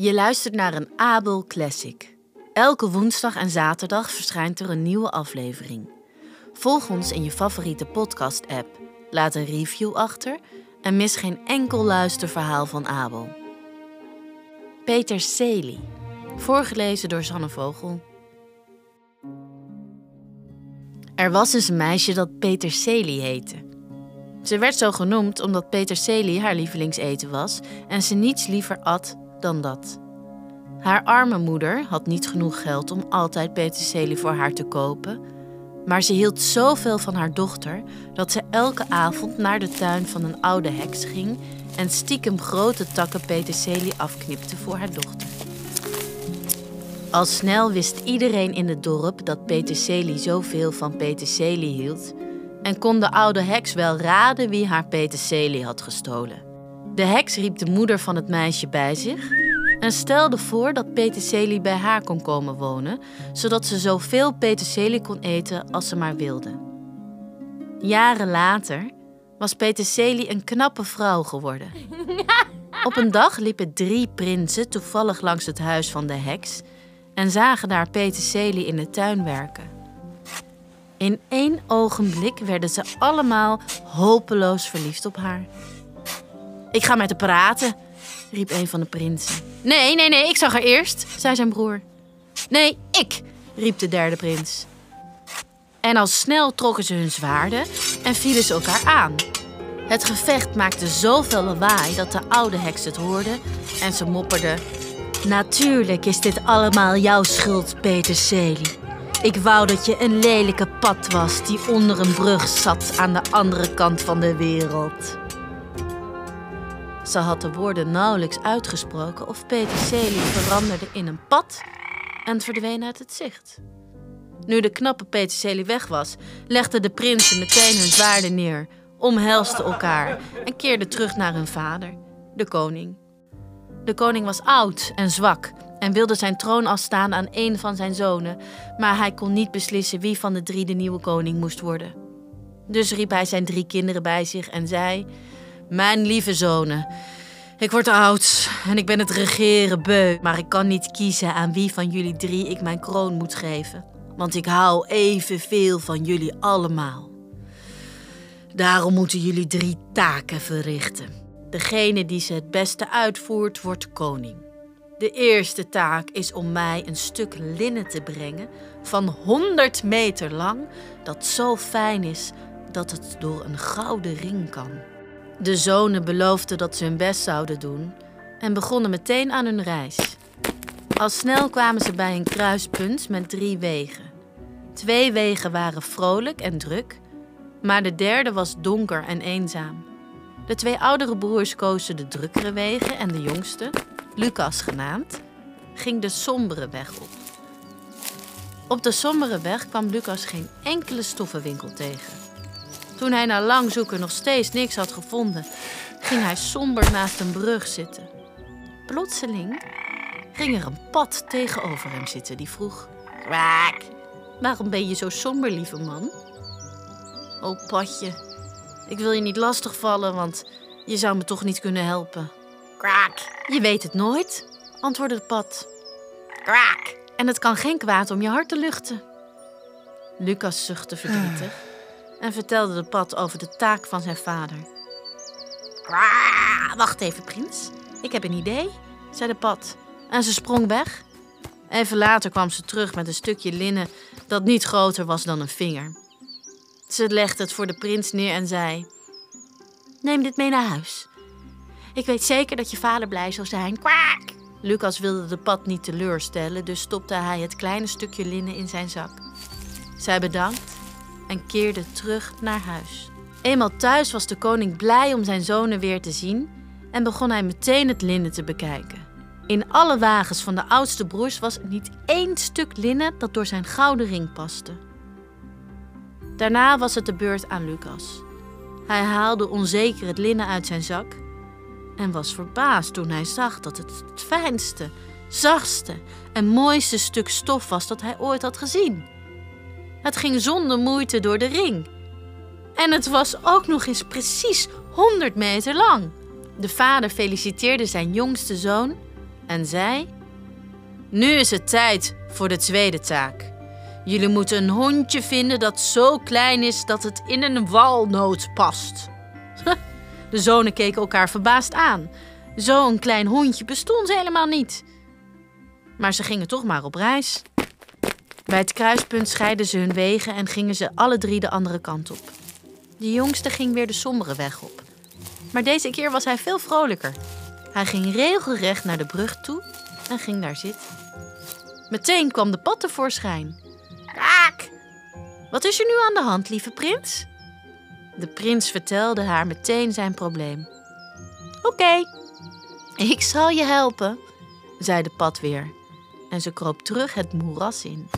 Je luistert naar een Abel Classic. Elke woensdag en zaterdag verschijnt er een nieuwe aflevering. Volg ons in je favoriete podcast-app. Laat een review achter en mis geen enkel luisterverhaal van Abel. Peter Celi. Voorgelezen door Sanne Vogel. Er was eens een meisje dat Peter Celi heette. Ze werd zo genoemd omdat Peter Celi haar lievelingseten was en ze niets liever at dan dat. Haar arme moeder had niet genoeg geld om altijd peterselie voor haar te kopen, maar ze hield zoveel van haar dochter dat ze elke avond naar de tuin van een oude heks ging en stiekem grote takken peterselie afknipte voor haar dochter. Al snel wist iedereen in het dorp dat peterselie zoveel van peterselie hield en kon de oude heks wel raden wie haar peterselie had gestolen. De heks riep de moeder van het meisje bij zich en stelde voor dat peterselie bij haar kon komen wonen, zodat ze zoveel peterselie kon eten als ze maar wilde. Jaren later was peterselie een knappe vrouw geworden. Op een dag liepen drie prinsen toevallig langs het huis van de heks en zagen daar peterselie in de tuin werken. In één ogenblik werden ze allemaal hopeloos verliefd op haar. Ik ga met haar praten, riep een van de prinsen. Nee, nee, nee, ik zag haar eerst, zei zijn broer. Nee, ik, riep de derde prins. En al snel trokken ze hun zwaarden en vielen ze elkaar aan. Het gevecht maakte zoveel lawaai dat de oude heks het hoorde en ze mopperde. Natuurlijk is dit allemaal jouw schuld, Peterselie. Ik wou dat je een lelijke pad was die onder een brug zat aan de andere kant van de wereld. Ze had de woorden nauwelijks uitgesproken of Peterselie veranderde in een pad en verdween uit het zicht. Nu de knappe Peterselie weg was, legden de prinsen meteen hun zwaarden neer, omhelsten elkaar en keerden terug naar hun vader, de koning. De koning was oud en zwak en wilde zijn troon afstaan aan een van zijn zonen, maar hij kon niet beslissen wie van de drie de nieuwe koning moest worden. Dus riep hij zijn drie kinderen bij zich en zei: Mijn lieve zonen, ik word oud en ik ben het regeren beu, maar ik kan niet kiezen aan wie van jullie drie ik mijn kroon moet geven, want ik hou evenveel van jullie allemaal. Daarom moeten jullie drie taken verrichten. Degene die ze het beste uitvoert, wordt koning. De eerste taak is om mij een stuk linnen te brengen van 100 meter lang, dat zo fijn is dat het door een gouden ring kan. De zonen beloofden dat ze hun best zouden doen en begonnen meteen aan hun reis. Al snel kwamen ze bij een kruispunt met drie wegen. Twee wegen waren vrolijk en druk, maar de derde was donker en eenzaam. De twee oudere broers kozen de drukkere wegen en de jongste, Lucas genaamd, ging de sombere weg op. Op de sombere weg kwam Lucas geen enkele stoffenwinkel tegen. Toen hij na lang zoeken nog steeds niks had gevonden, ging hij somber naast een brug zitten. Plotseling ging er een pad tegenover hem zitten die vroeg: Kwaak, waarom ben je zo somber, lieve man? O padje, ik wil je niet lastigvallen, want je zou me toch niet kunnen helpen. Kwaak. Je weet het nooit, antwoordde het pad. Kwaak. En het kan geen kwaad om je hart te luchten. Lucas zuchtte verdrietig en vertelde de pad over de taak van zijn vader. Kwaak. Wacht even, prins. Ik heb een idee, zei de pad. En ze sprong weg. Even later kwam ze terug met een stukje linnen dat niet groter was dan een vinger. Ze legde het voor de prins neer en zei: Neem dit mee naar huis. Ik weet zeker dat je vader blij zal zijn. Kwaak! Lucas wilde de pad niet teleurstellen, dus stopte hij het kleine stukje linnen in zijn zak. Zij bedankt en keerde terug naar huis. Eenmaal thuis was de koning blij om zijn zonen weer te zien en begon hij meteen het linnen te bekijken. In alle wagens van de oudste broers was niet één stuk linnen dat door zijn gouden ring paste. Daarna was het de beurt aan Lucas. Hij haalde onzeker het linnen uit zijn zak en was verbaasd toen hij zag dat het het fijnste, zachtste en mooiste stuk stof was dat hij ooit had gezien. Het ging zonder moeite door de ring. En het was ook nog eens precies 100 meter lang. De vader feliciteerde zijn jongste zoon en zei: Nu is het tijd voor de tweede taak. Jullie moeten een hondje vinden dat zo klein is dat het in een walnoot past. De zonen keken elkaar verbaasd aan. Zo'n klein hondje bestond helemaal niet. Maar ze gingen toch maar op reis. Bij het kruispunt scheiden ze hun wegen en gingen ze alle drie de andere kant op. De jongste ging weer de sombere weg op. Maar deze keer was hij veel vrolijker. Hij ging regelrecht naar de brug toe en ging daar zitten. Meteen kwam de pad tevoorschijn. Kaak! Wat is er nu aan de hand, lieve prins? De prins vertelde haar meteen zijn probleem. Oké, ik zal je helpen, zei de pad weer. En ze kroop terug het moeras in.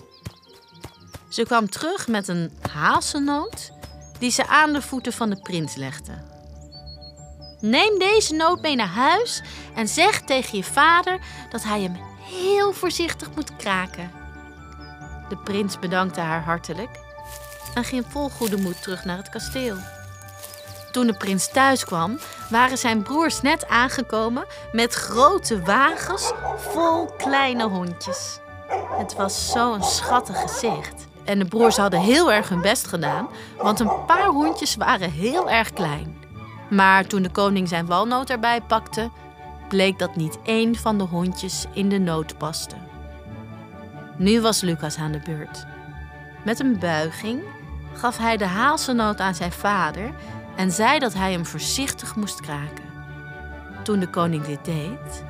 Ze kwam terug met een hazelnoot die ze aan de voeten van de prins legde. Neem deze noot mee naar huis en zeg tegen je vader dat hij hem heel voorzichtig moet kraken. De prins bedankte haar hartelijk en ging vol goede moed terug naar het kasteel. Toen de prins thuis kwam, waren zijn broers net aangekomen met grote wagens vol kleine hondjes. Het was zo'n schattig gezicht. En de broers hadden heel erg hun best gedaan, want een paar hondjes waren heel erg klein. Maar toen de koning zijn walnoot erbij pakte, bleek dat niet één van de hondjes in de noot paste. Nu was Lucas aan de beurt. Met een buiging gaf hij de haalsenoot aan zijn vader en zei dat hij hem voorzichtig moest kraken. Toen de koning dit deed,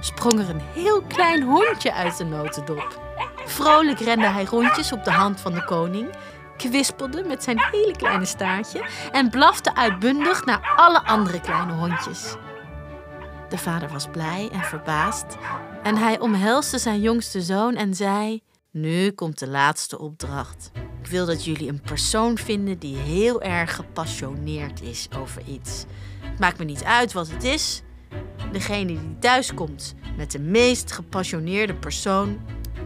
sprong er een heel klein hondje uit de notendop. Vrolijk rende hij rondjes op de hand van de koning, kwispelde met zijn hele kleine staartje en blafte uitbundig naar alle andere kleine hondjes. De vader was blij en verbaasd en hij omhelsde zijn jongste zoon en zei: Nu komt de laatste opdracht. Ik wil dat jullie een persoon vinden die heel erg gepassioneerd is over iets. Het maakt me niet uit wat het is. Degene die thuis komt met de meest gepassioneerde persoon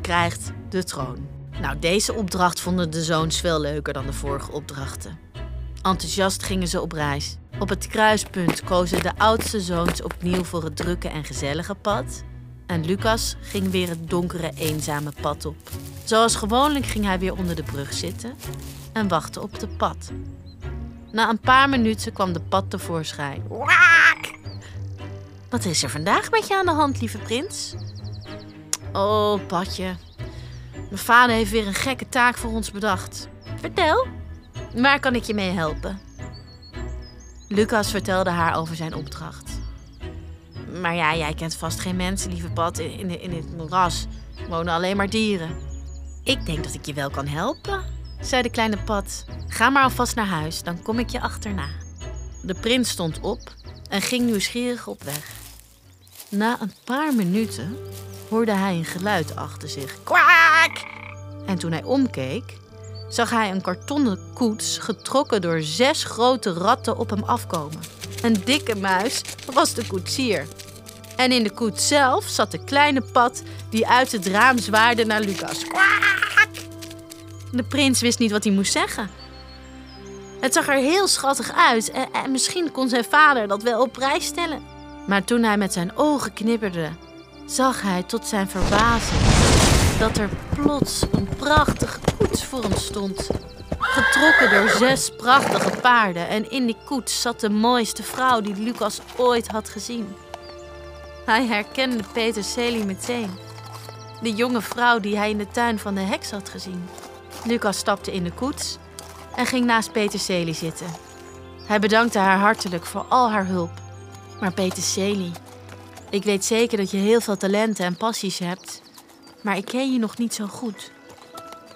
krijgt de troon. Nou, deze opdracht vonden de zoons veel leuker dan de vorige opdrachten. Enthousiast gingen ze op reis. Op het kruispunt kozen de oudste zoons opnieuw voor het drukke en gezellige pad. En Lucas ging weer het donkere, eenzame pad op. Zoals gewoonlijk ging hij weer onder de brug zitten en wachtte op de pad. Na een paar minuten kwam de pad tevoorschijn. Waak! Wat is er vandaag met je aan de hand, lieve prins? Oh, padje. Mijn vader heeft weer een gekke taak voor ons bedacht. Vertel, waar kan ik je mee helpen? Lucas vertelde haar over zijn opdracht. Maar ja, jij kent vast geen mensen, lieve pad. In, in, in het moeras wonen alleen maar dieren. Ik denk dat ik je wel kan helpen, zei de kleine pad. Ga maar alvast naar huis, dan kom ik je achterna. De prins stond op en ging nieuwsgierig op weg. Na een paar minuten hoorde hij een geluid achter zich. Kwaak! En toen hij omkeek, zag hij een kartonnen koets getrokken door zes grote ratten op hem afkomen. Een dikke muis was de koetsier. En in de koets zelf zat de kleine pad die uit het raam zwaarde naar Lucas. Kwaak! De prins wist niet wat hij moest zeggen. Het zag er heel schattig uit en, en misschien kon zijn vader dat wel op prijs stellen. Maar toen hij met zijn ogen knipperde, zag hij tot zijn verbazing dat er plots een prachtige koets voor hem stond. Getrokken door zes prachtige paarden en in die koets zat de mooiste vrouw die Lucas ooit had gezien. Hij herkende Peter Celi meteen. De jonge vrouw die hij in de tuin van de heks had gezien. Lucas stapte in de koets en ging naast Peter Celi zitten. Hij bedankte haar hartelijk voor al haar hulp. Maar Peter Celi, ik weet zeker dat je heel veel talenten en passies hebt, maar ik ken je nog niet zo goed.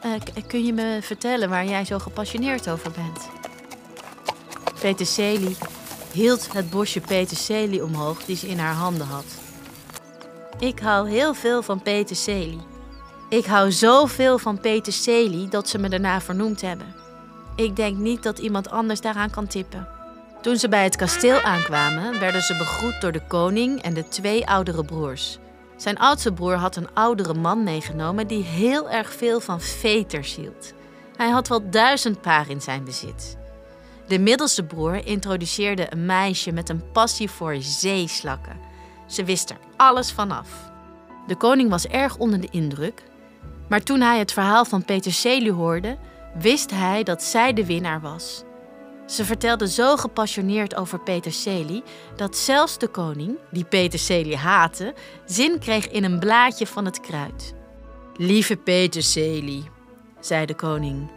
Uh, kun je me vertellen waar jij zo gepassioneerd over bent? Peterselie hield het bosje peterselie omhoog die ze in haar handen had. Ik hou heel veel van peterselie. Ik hou zoveel van peterselie dat ze me daarna vernoemd hebben. Ik denk niet dat iemand anders daaraan kan tippen. Toen ze bij het kasteel aankwamen, werden ze begroet door de koning en de twee oudere broers. Zijn oudste broer had een oudere man meegenomen die heel erg veel van veters hield. Hij had wel duizend paar in zijn bezit. De middelste broer introduceerde een meisje met een passie voor zeeslakken. Ze wist er alles vanaf. De koning was erg onder de indruk, maar toen hij het verhaal van Peterselie hoorde, wist hij dat zij de winnaar was. Ze vertelde zo gepassioneerd over Peterselie dat zelfs de koning, die Peterselie haatte, zin kreeg in een blaadje van het kruid. Lieve Peterselie, zei de koning,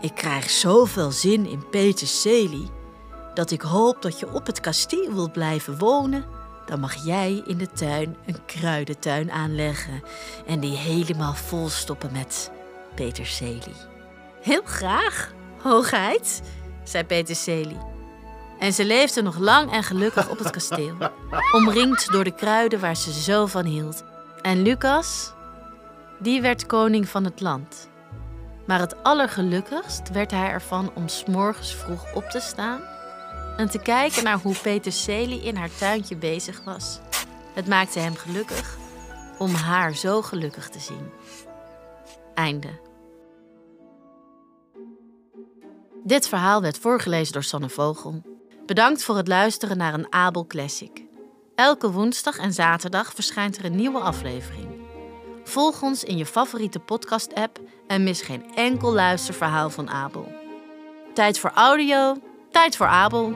ik krijg zoveel zin in Peterselie dat ik hoop dat je op het kasteel wilt blijven wonen. Dan mag jij in de tuin een kruidentuin aanleggen en die helemaal vol stoppen met peterselie. Heel graag, hoogheid, zei peterselie. En ze leefde nog lang en gelukkig op het kasteel, omringd door de kruiden waar ze zo van hield. En Lucas, die werd koning van het land. Maar het allergelukkigst werd hij ervan om s'morgens vroeg op te staan en te kijken naar hoe Peterselie in haar tuintje bezig was. Het maakte hem gelukkig om haar zo gelukkig te zien. Einde. Dit verhaal werd voorgelezen door Sanne Vogel. Bedankt voor het luisteren naar een Abel Classic. Elke woensdag en zaterdag verschijnt er een nieuwe aflevering. Volg ons in je favoriete podcast-app en mis geen enkel luisterverhaal van Abel. Tijd voor audio, tijd voor Abel.